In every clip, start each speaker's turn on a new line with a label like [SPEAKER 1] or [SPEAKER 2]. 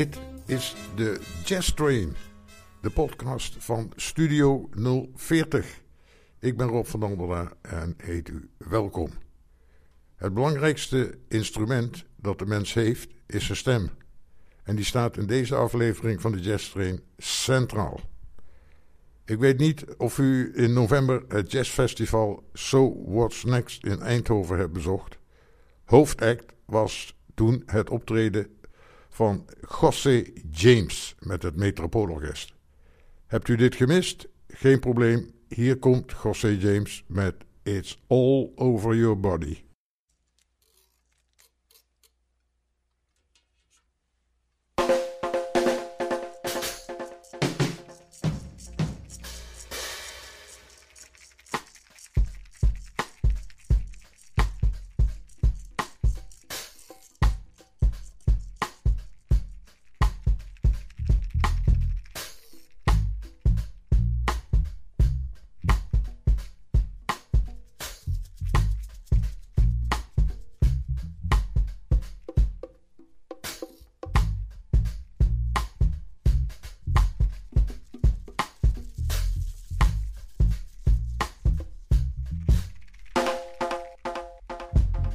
[SPEAKER 1] Dit is de Jazz Train, de podcast van Studio 040. Ik ben Rob van Andela en heet u welkom. Het belangrijkste instrument dat de mens heeft is zijn stem. En die staat in deze aflevering van de Jazz Train centraal. Ik weet niet of u in november het jazzfestival So What's Next in Eindhoven hebt bezocht. Hoofdact was toen het optreden van José James met het Metropoolorkest. Hebt u dit gemist? Geen probleem. Hier komt José James met It's All Over Your Body.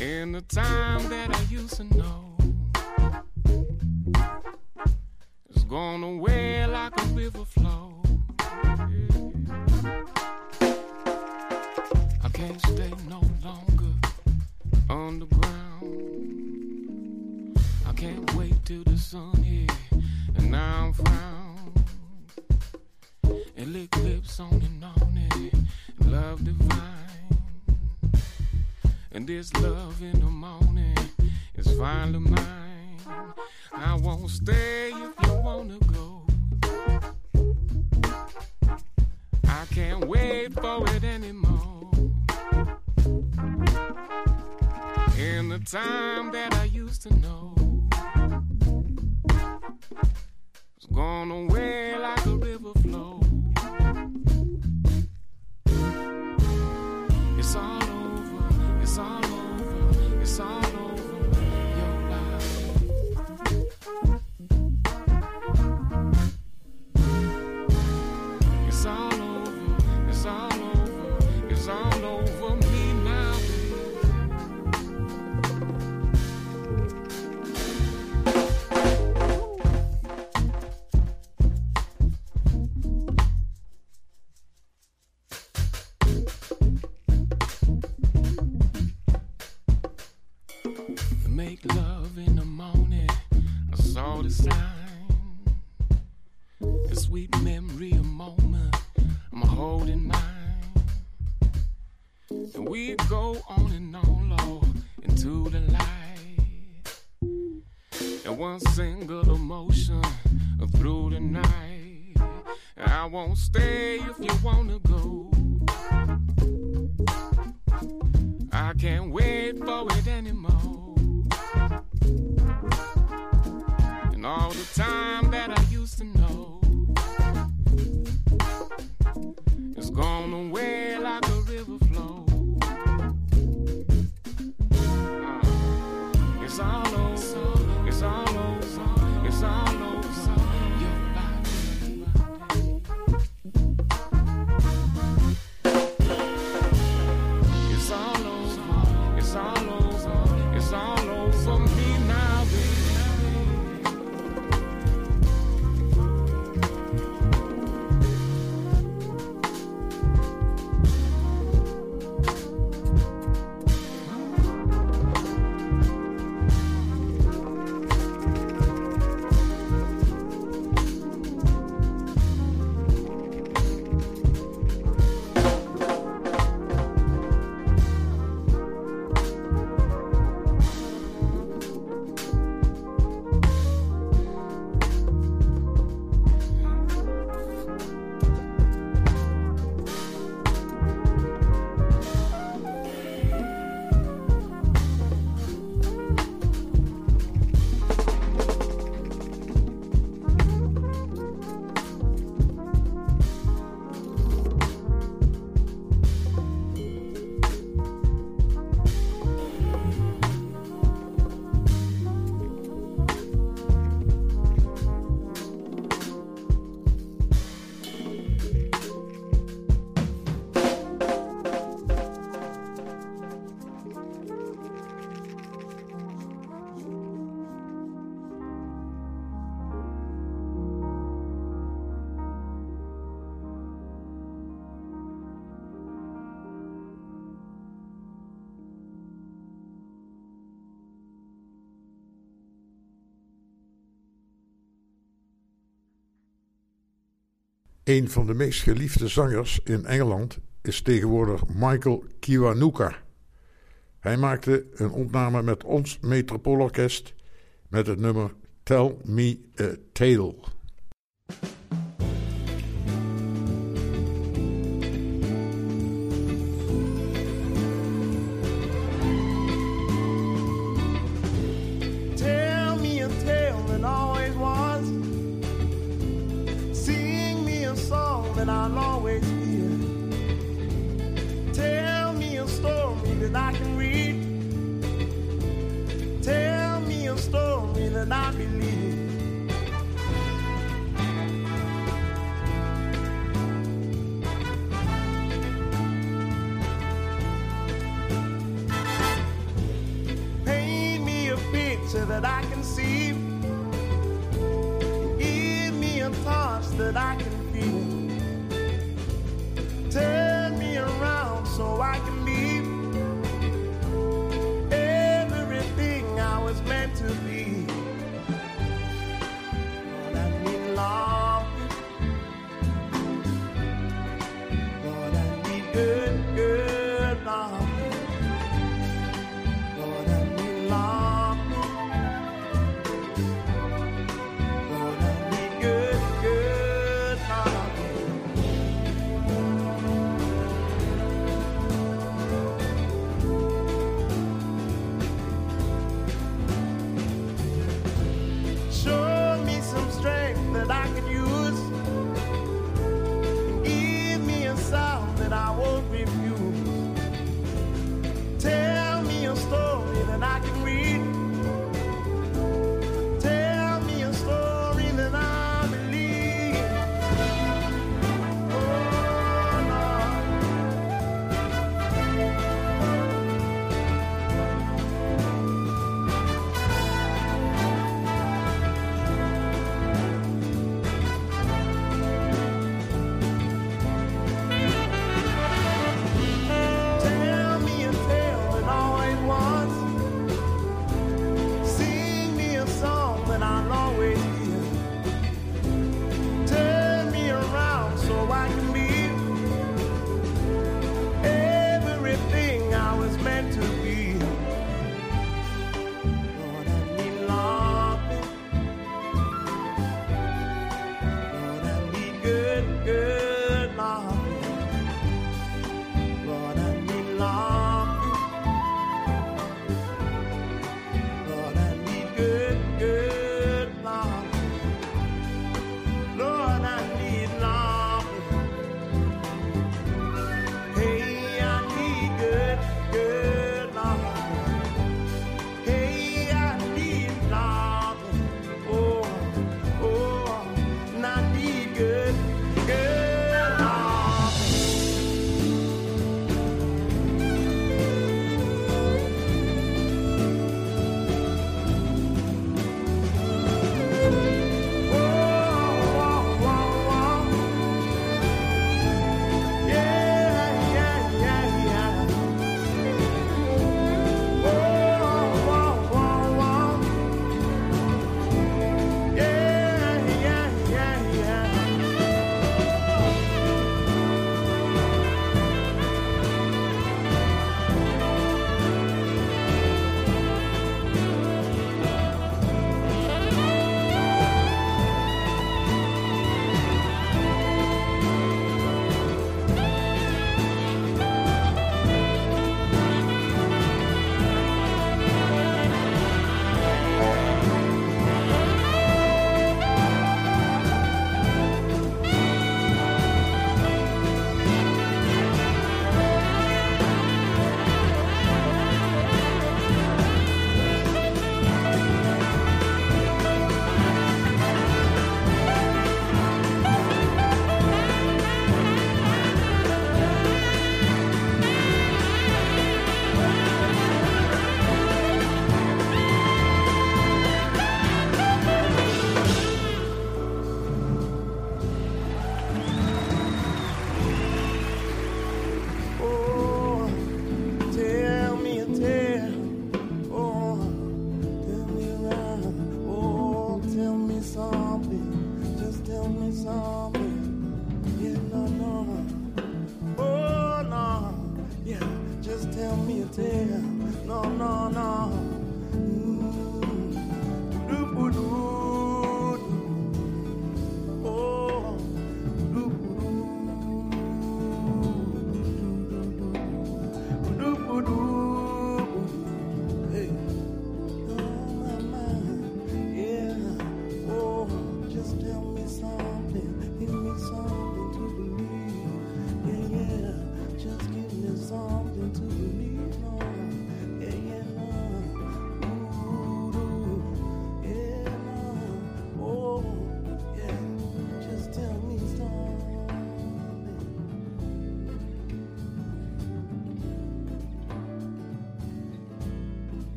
[SPEAKER 2] In the time that I used to know. All
[SPEAKER 3] Een van de meest geliefde zangers in Engeland is tegenwoordig Michael Kiwanuka. Hij maakte een opname met ons Metropoolorkest met het nummer Tell Me a Tale.
[SPEAKER 4] and I believe. Paint me a picture that I can see. Give me a thoughts that I
[SPEAKER 3] can.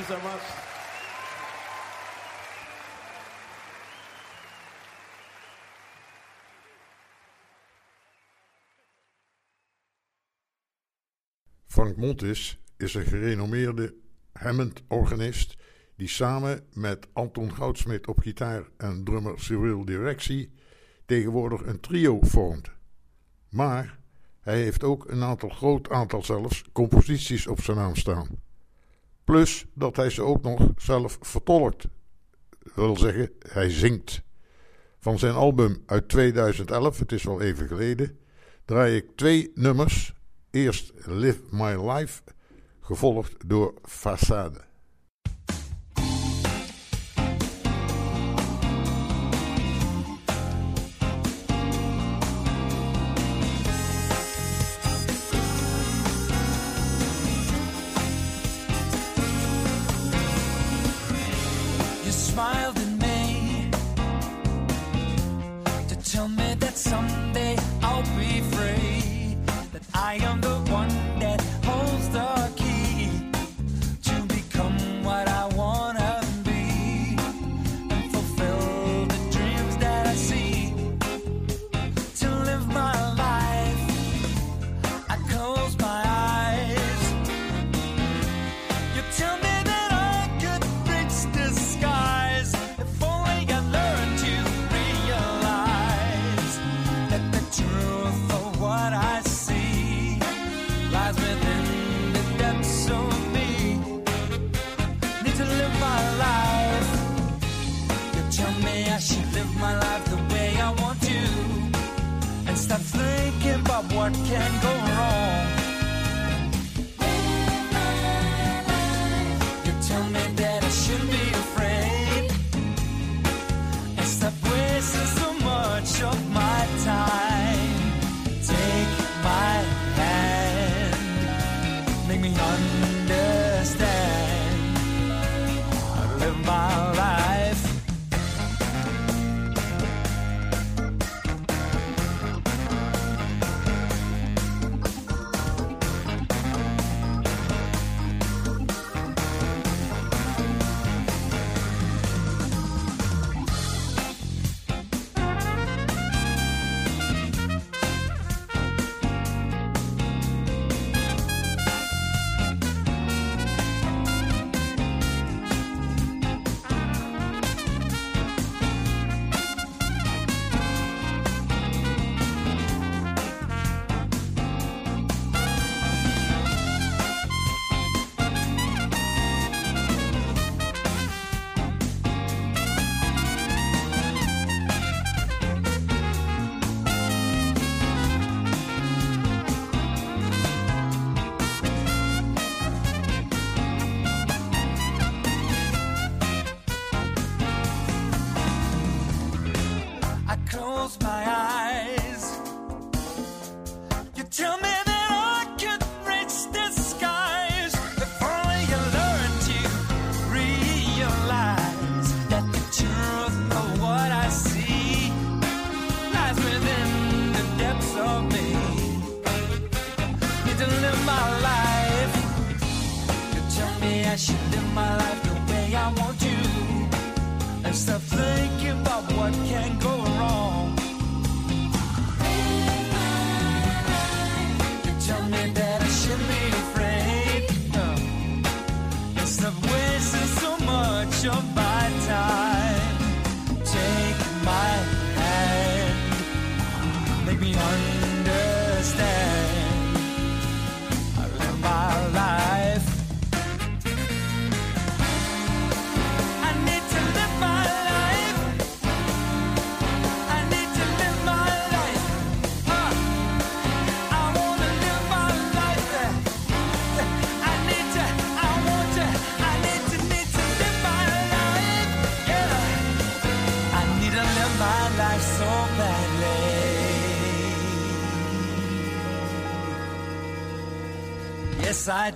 [SPEAKER 3] you so.
[SPEAKER 5] Frank Montes is een gerenommeerde Hammond-organist die samen met Anton Goudsmit op gitaar en drummer Cyril Directie tegenwoordig een trio vormt. Maar hij heeft ook een aantal groot aantal zelfs composities op zijn naam staan. Plus dat hij ze ook nog zelf vertolkt. Dat wil zeggen, hij zingt. Van zijn album uit 2011, het is al even geleden, draai ik twee nummers. Eerst Live My Life, gevolgd door Façade.
[SPEAKER 6] I should live my life the way I want to. And stop thinking about what can go wrong. You tell me that I shouldn't be afraid. And stop wasting so much of
[SPEAKER 5] Yes,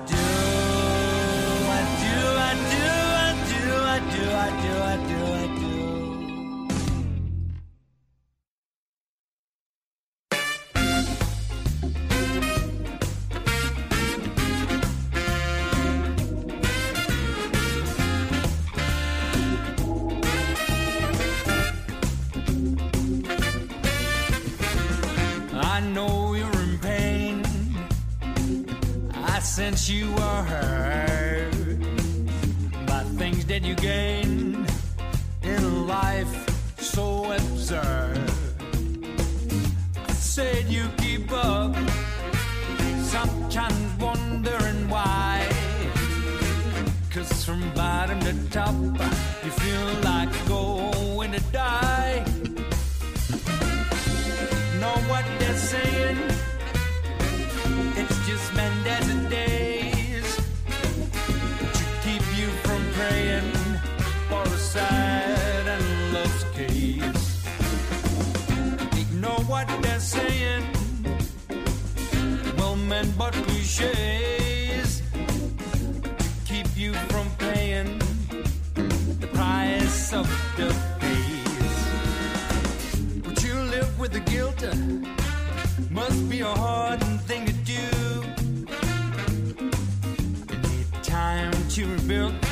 [SPEAKER 5] cliches keep you from paying the price of the peace. Would you live with the guilt? Uh, must be a hard thing to do. You need time to rebuild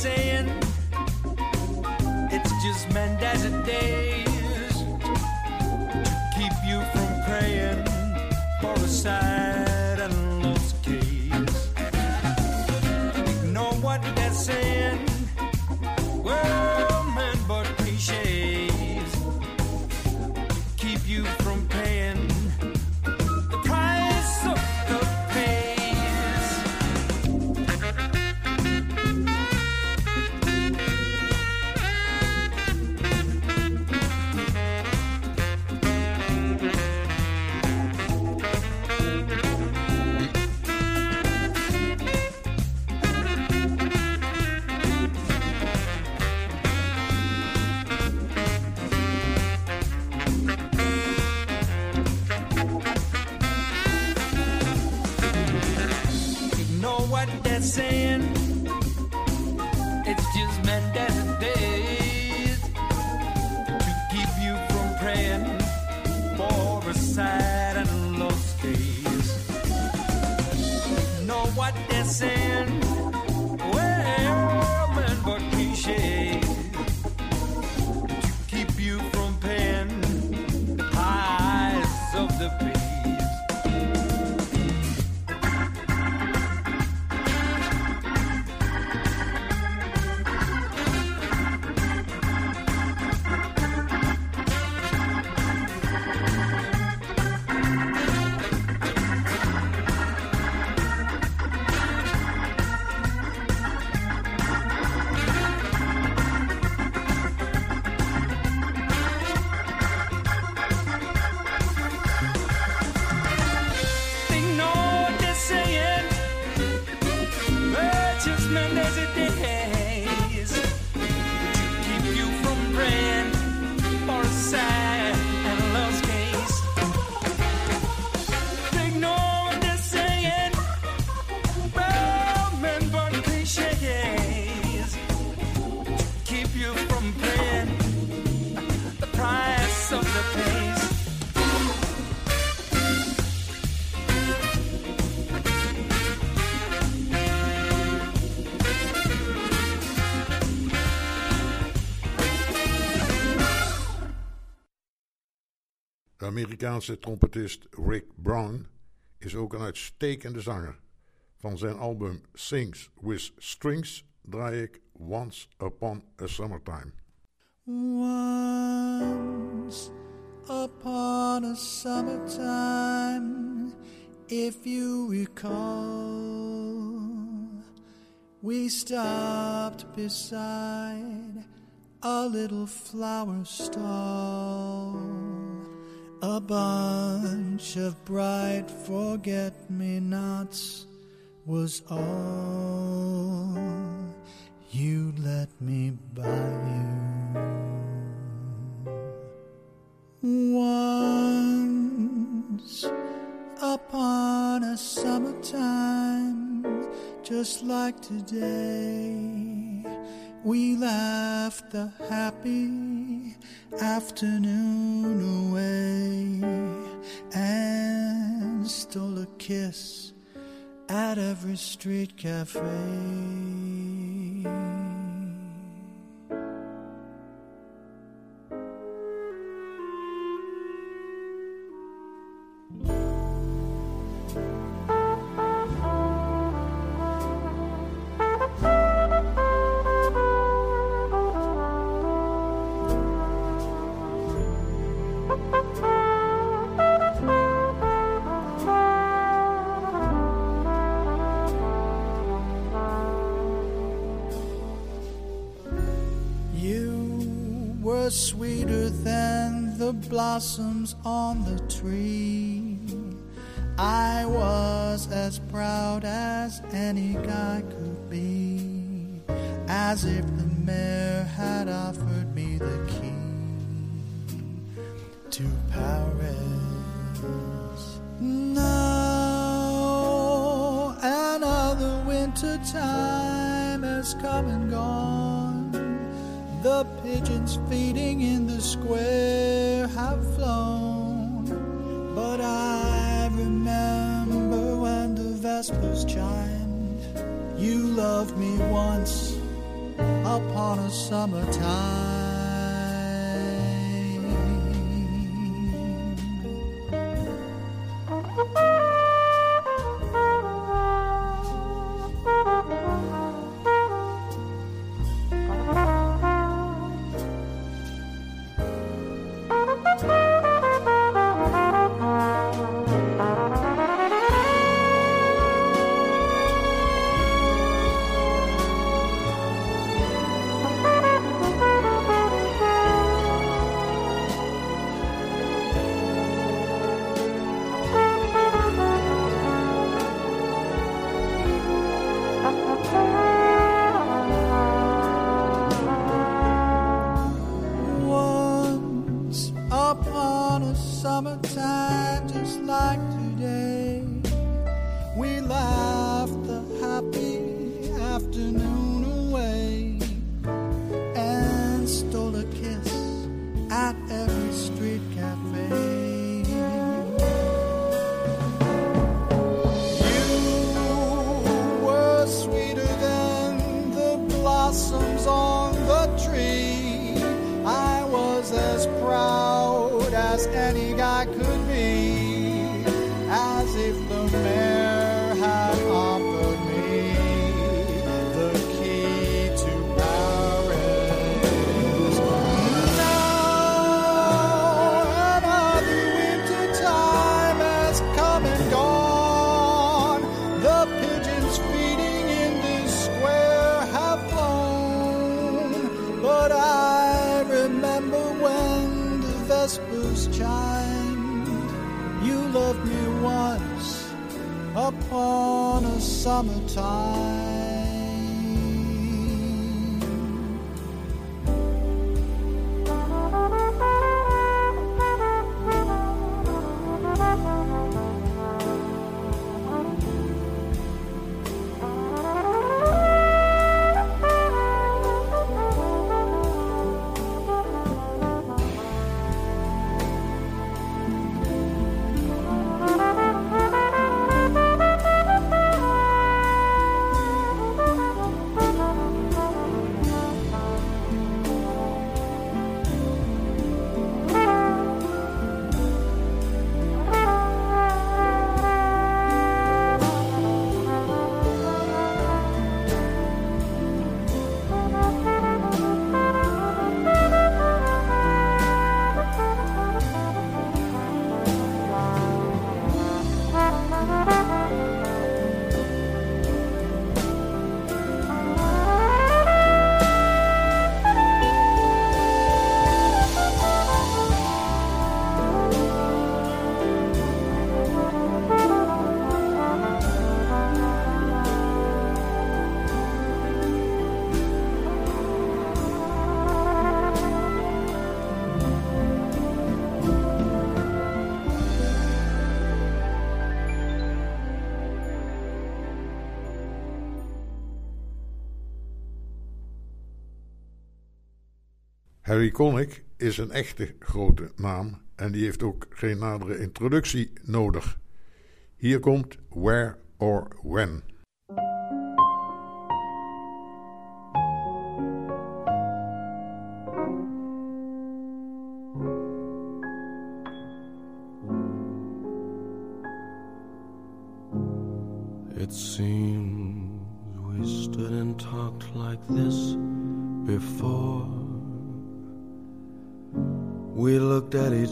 [SPEAKER 5] saying? It's just Mendez days to keep you from praying for a sad and lost case. Know what they're saying? Well, man, but cliches keep you from
[SPEAKER 1] Amerikaanse trompetist Rick Brown is ook een uitstekende zanger. Van zijn album Sings with Strings draai ik Once Upon a Summertime.
[SPEAKER 7] Once upon a summertime, if you recall, we stopped beside a little flower stall. A bunch of bright forget me nots was all you let me buy you. Once upon a summertime, just like today, we laughed the happy afternoon away and stole a kiss at every street cafe. Summertime.
[SPEAKER 1] Harry Connick is een echte grote naam en die heeft ook geen nadere introductie nodig. Hier komt Where or When.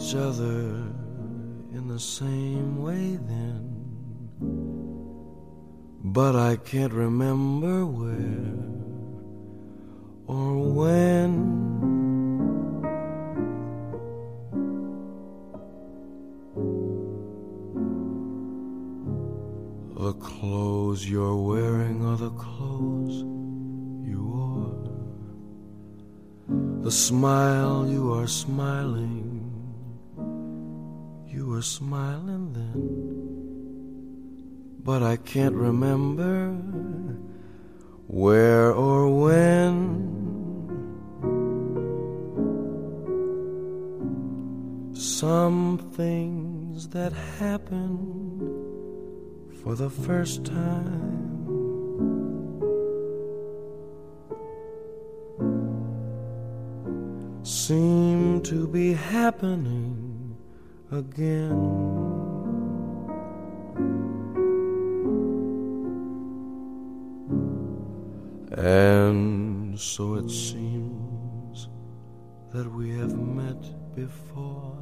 [SPEAKER 8] Each other in the same way then. But I can't remember where or when. Were smiling then. But I can't remember where or when. Some things that happen for the first time. Seem to be happening again. And so it seems that we have met before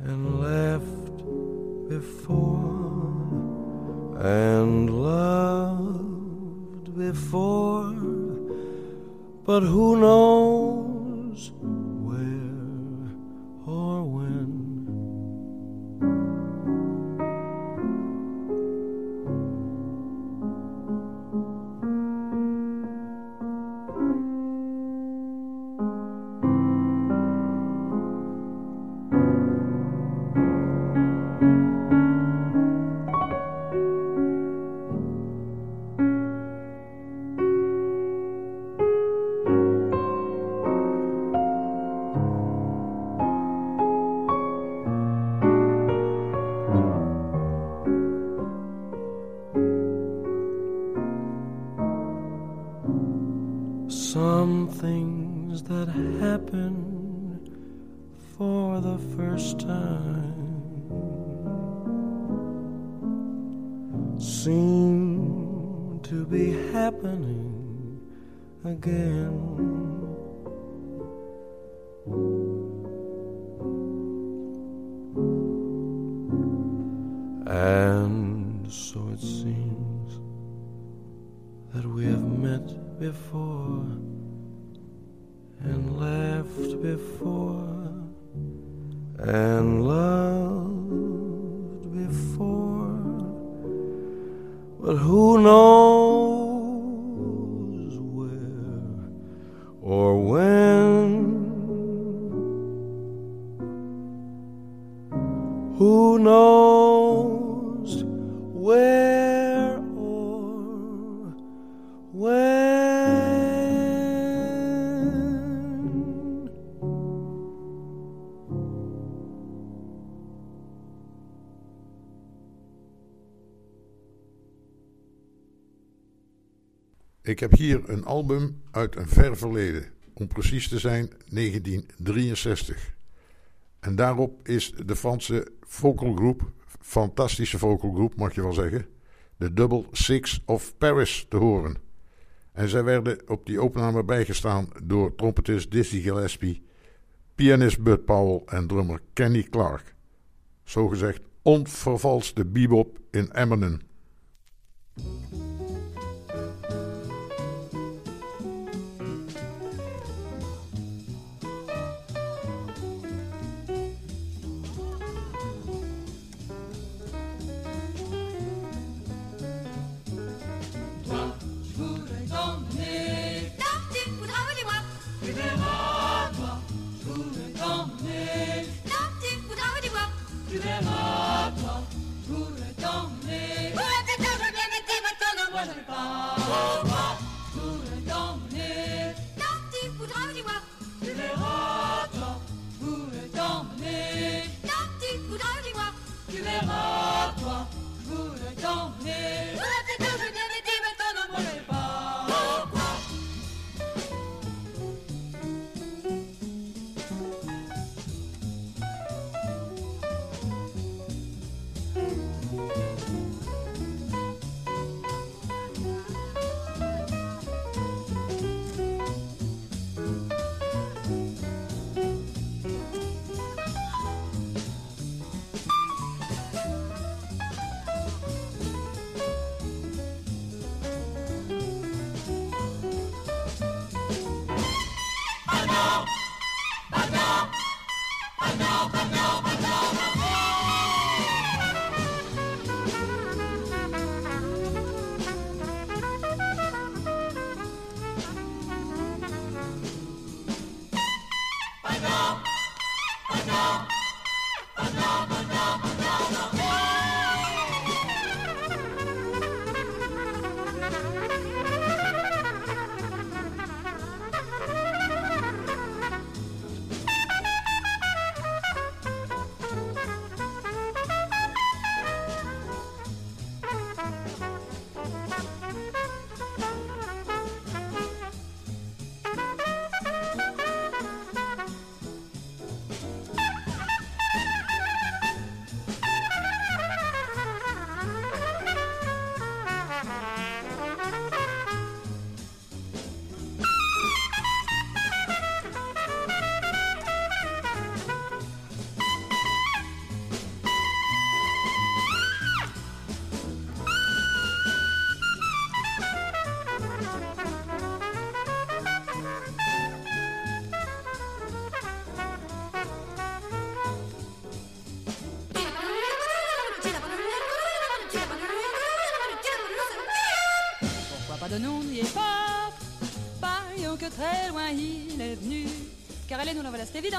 [SPEAKER 8] and left before and loved before, but who knows But who knows
[SPEAKER 1] Ik heb hier een album uit een ver verleden, om precies te zijn 1963. En daarop is de Franse vocalgroep, fantastische vocalgroep mag je wel zeggen, de Double Six of Paris te horen. En zij werden op die opname bijgestaan door trompetist Dizzy Gillespie, pianist Bud Powell en drummer Kenny Clark. Zogezegd onvervalste bebop in Eminem.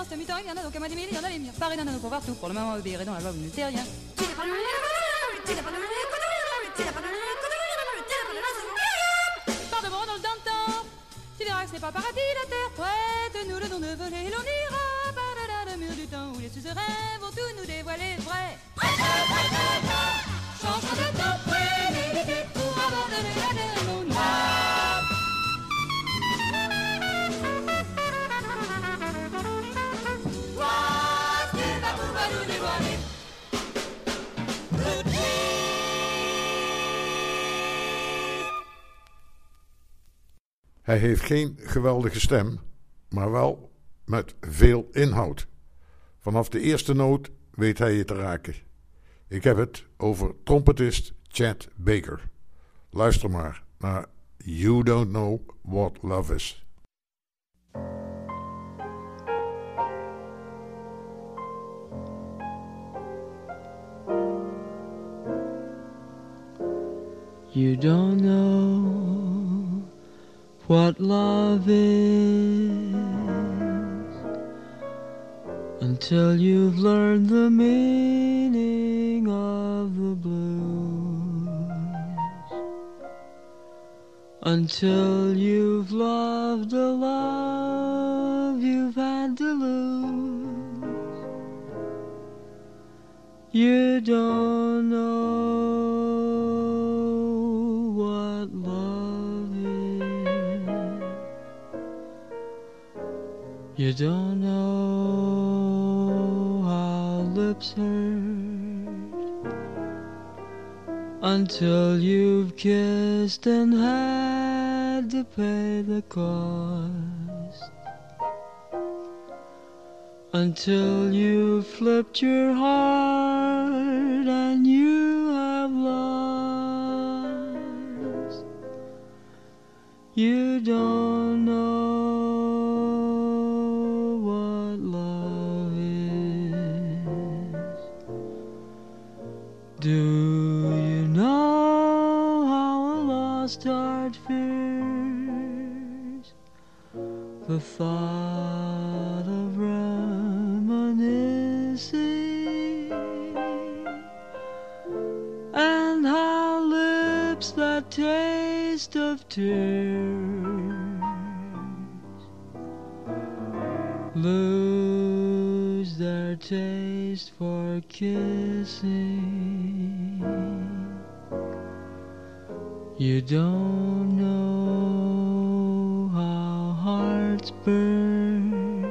[SPEAKER 9] C'est mutant, il y en a donc à moi des mille, il y en a les murs Paris d'un pour partout, pour le moment obéirez dans la loi, vous ne rien
[SPEAKER 1] Hij heeft geen geweldige stem, maar wel met veel inhoud. Vanaf de eerste noot weet hij je te raken. Ik heb het over trompetist Chad Baker. Luister maar naar You Don't Know What Love Is.
[SPEAKER 10] You don't know what love is until you've learned the meaning of the blues. Until you've loved a love you've had to lose. You don't know don't know how lips hurt until you've kissed and had to pay the cost. Until you've flipped your heart and you have lost. You don't know taste of tears. Lose their taste for kissing. You don't know how hearts burn.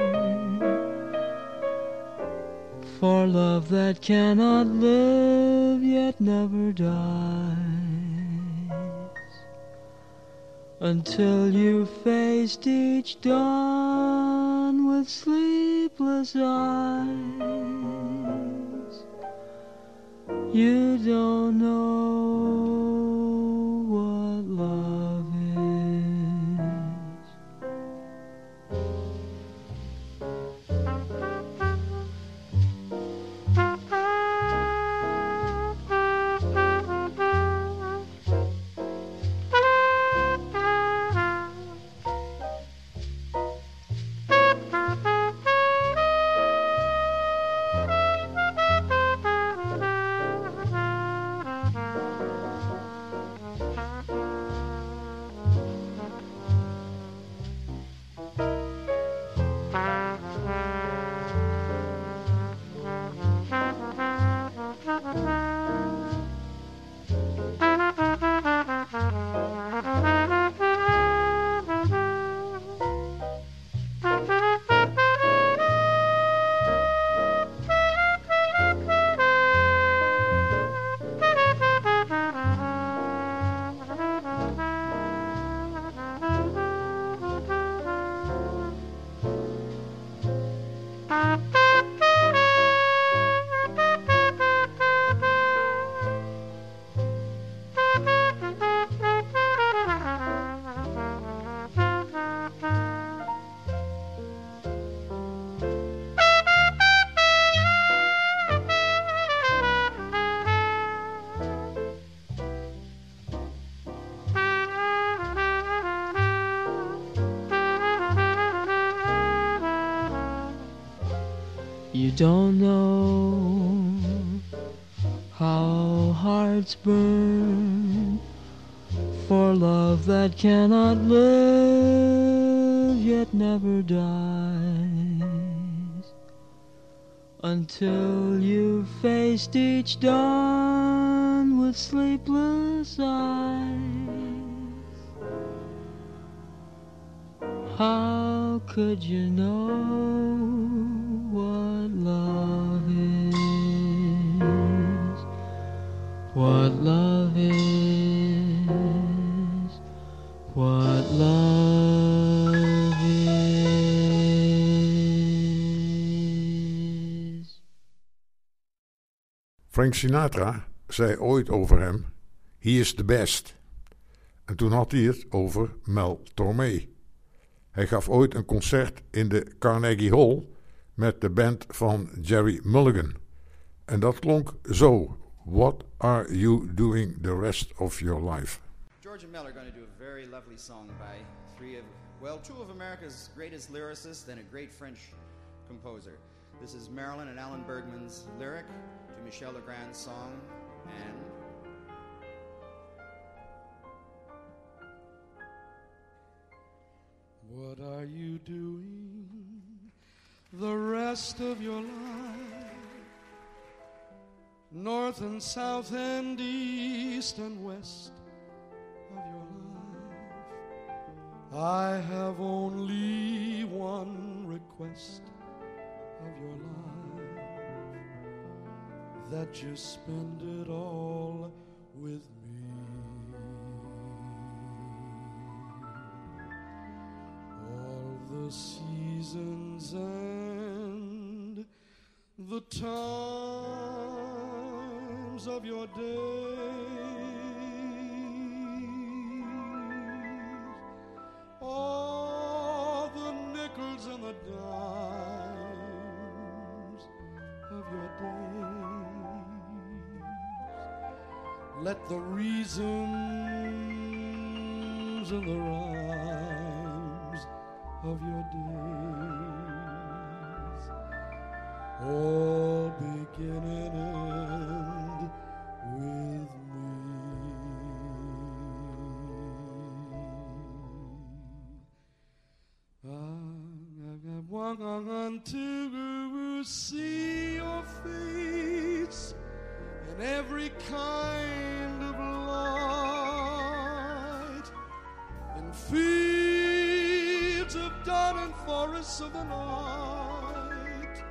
[SPEAKER 10] For love that cannot live yet never dies until you faced each dawn with sleepless eyes. You don't know what love that cannot live yet never dies until you've faced each dawn with sleepless eyes. How could you know
[SPEAKER 1] Sinatra zei ooit over hem: He is the best. En toen had hij het over Mel Tormé. Hij gaf ooit een concert in de Carnegie Hall met de band van Jerry Mulligan. En dat klonk zo: What are you doing the rest of your life?
[SPEAKER 11] George and Mel are going to do a very lovely song by three of, well, two of America's greatest lyricists and a great French composer. This is Marilyn and Alan Bergman's lyric Michel Legrand's song, and
[SPEAKER 12] What are you doing the rest of your life? North and south and east and west of your life. I have only one request of your life that you spend it all with me. all the seasons and the times of your days, all the nickels and the dimes of your days. Let the reasons and the rhymes of your days all begin and end with me. I want and of the night.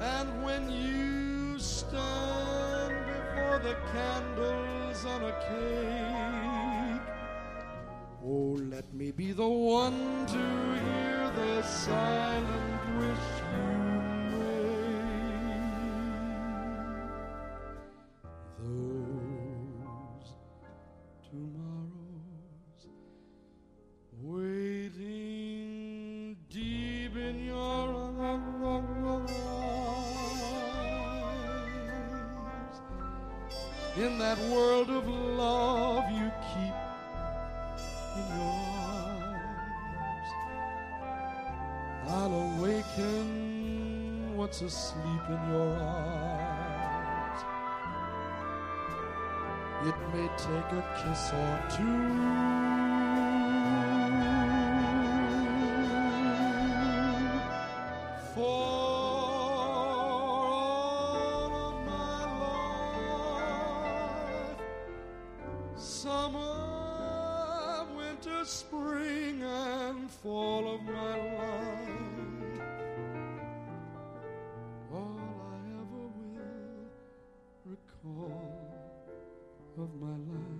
[SPEAKER 12] And when you stand before the candles on a cake, oh, let me be the one to hear the silent wish fall of my life. All I ever will recall of my life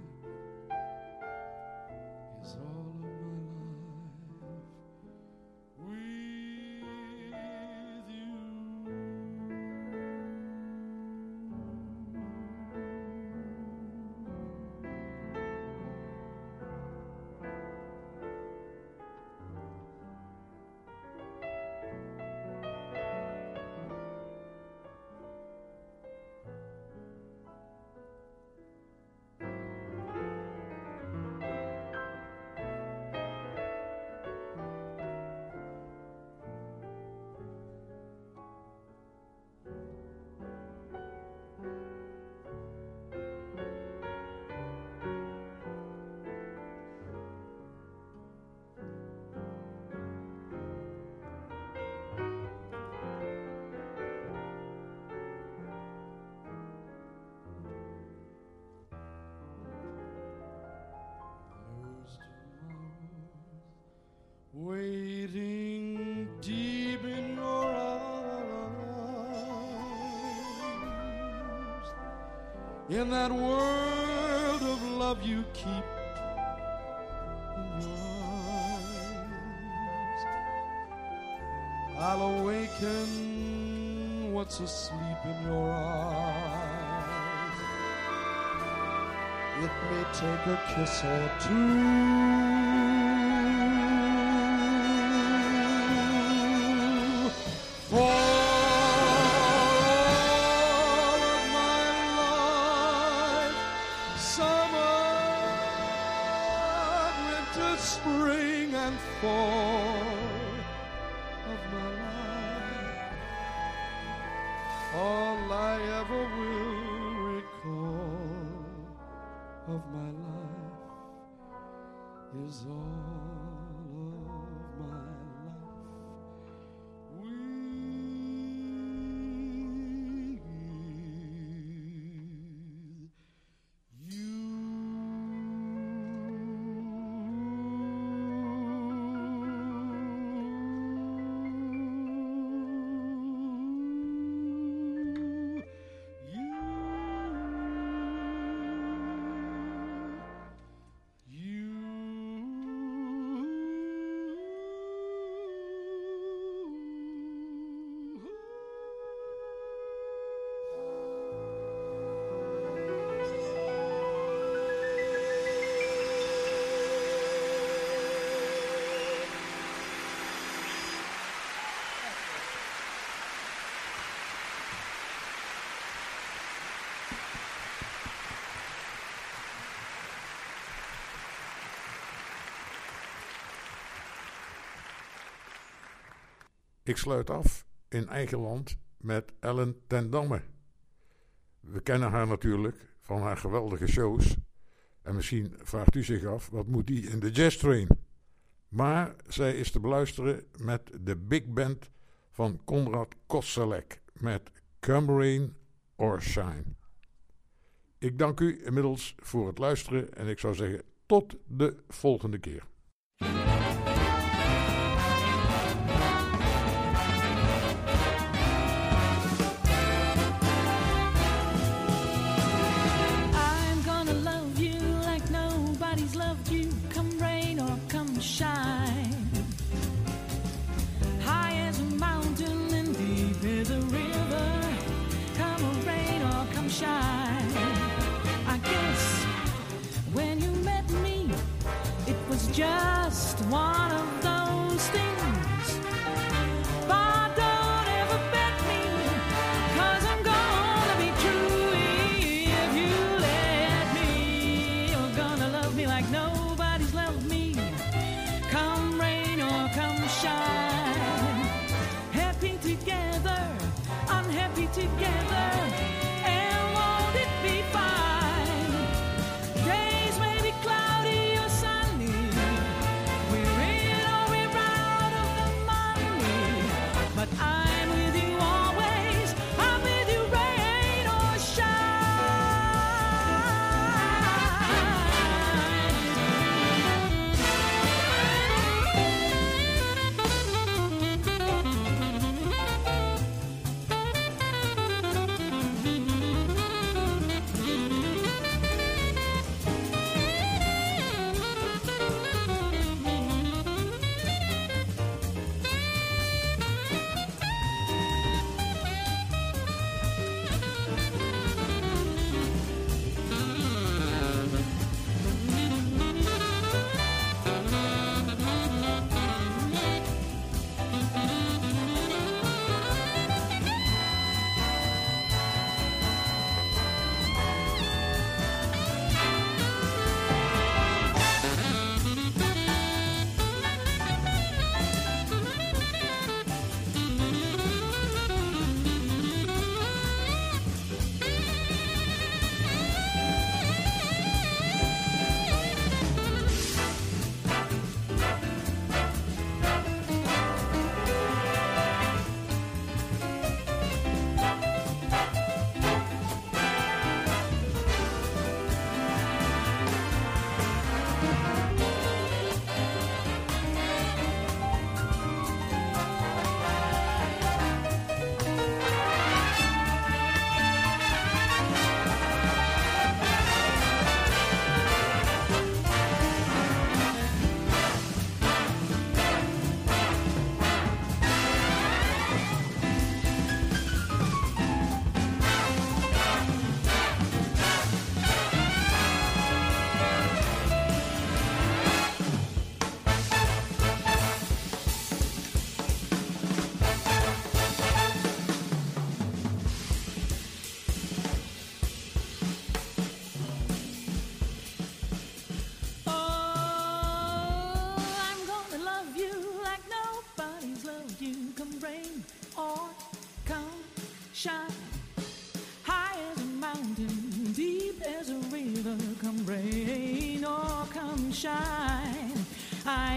[SPEAKER 12] In that world of love you keep in your. I'll awaken what's asleep in your eyes. It may take a kiss or two
[SPEAKER 1] Ik sluit af in eigen land met Ellen ten Damme. We kennen haar natuurlijk van haar geweldige shows. En misschien vraagt u zich af, wat moet die in de jazz train? Maar zij is te beluisteren met de big band van Konrad Kosselek met Come Rain or Shine. Ik dank u inmiddels voor het luisteren en ik zou zeggen tot de volgende keer.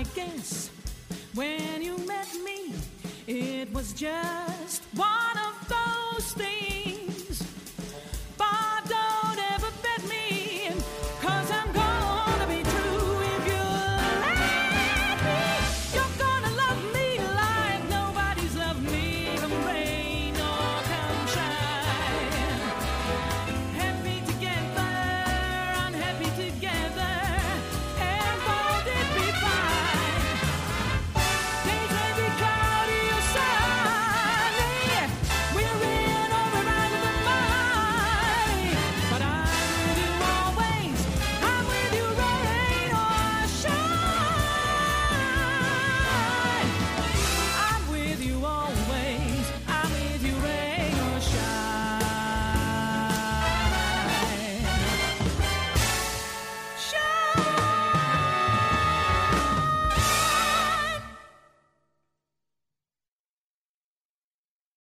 [SPEAKER 13] I guess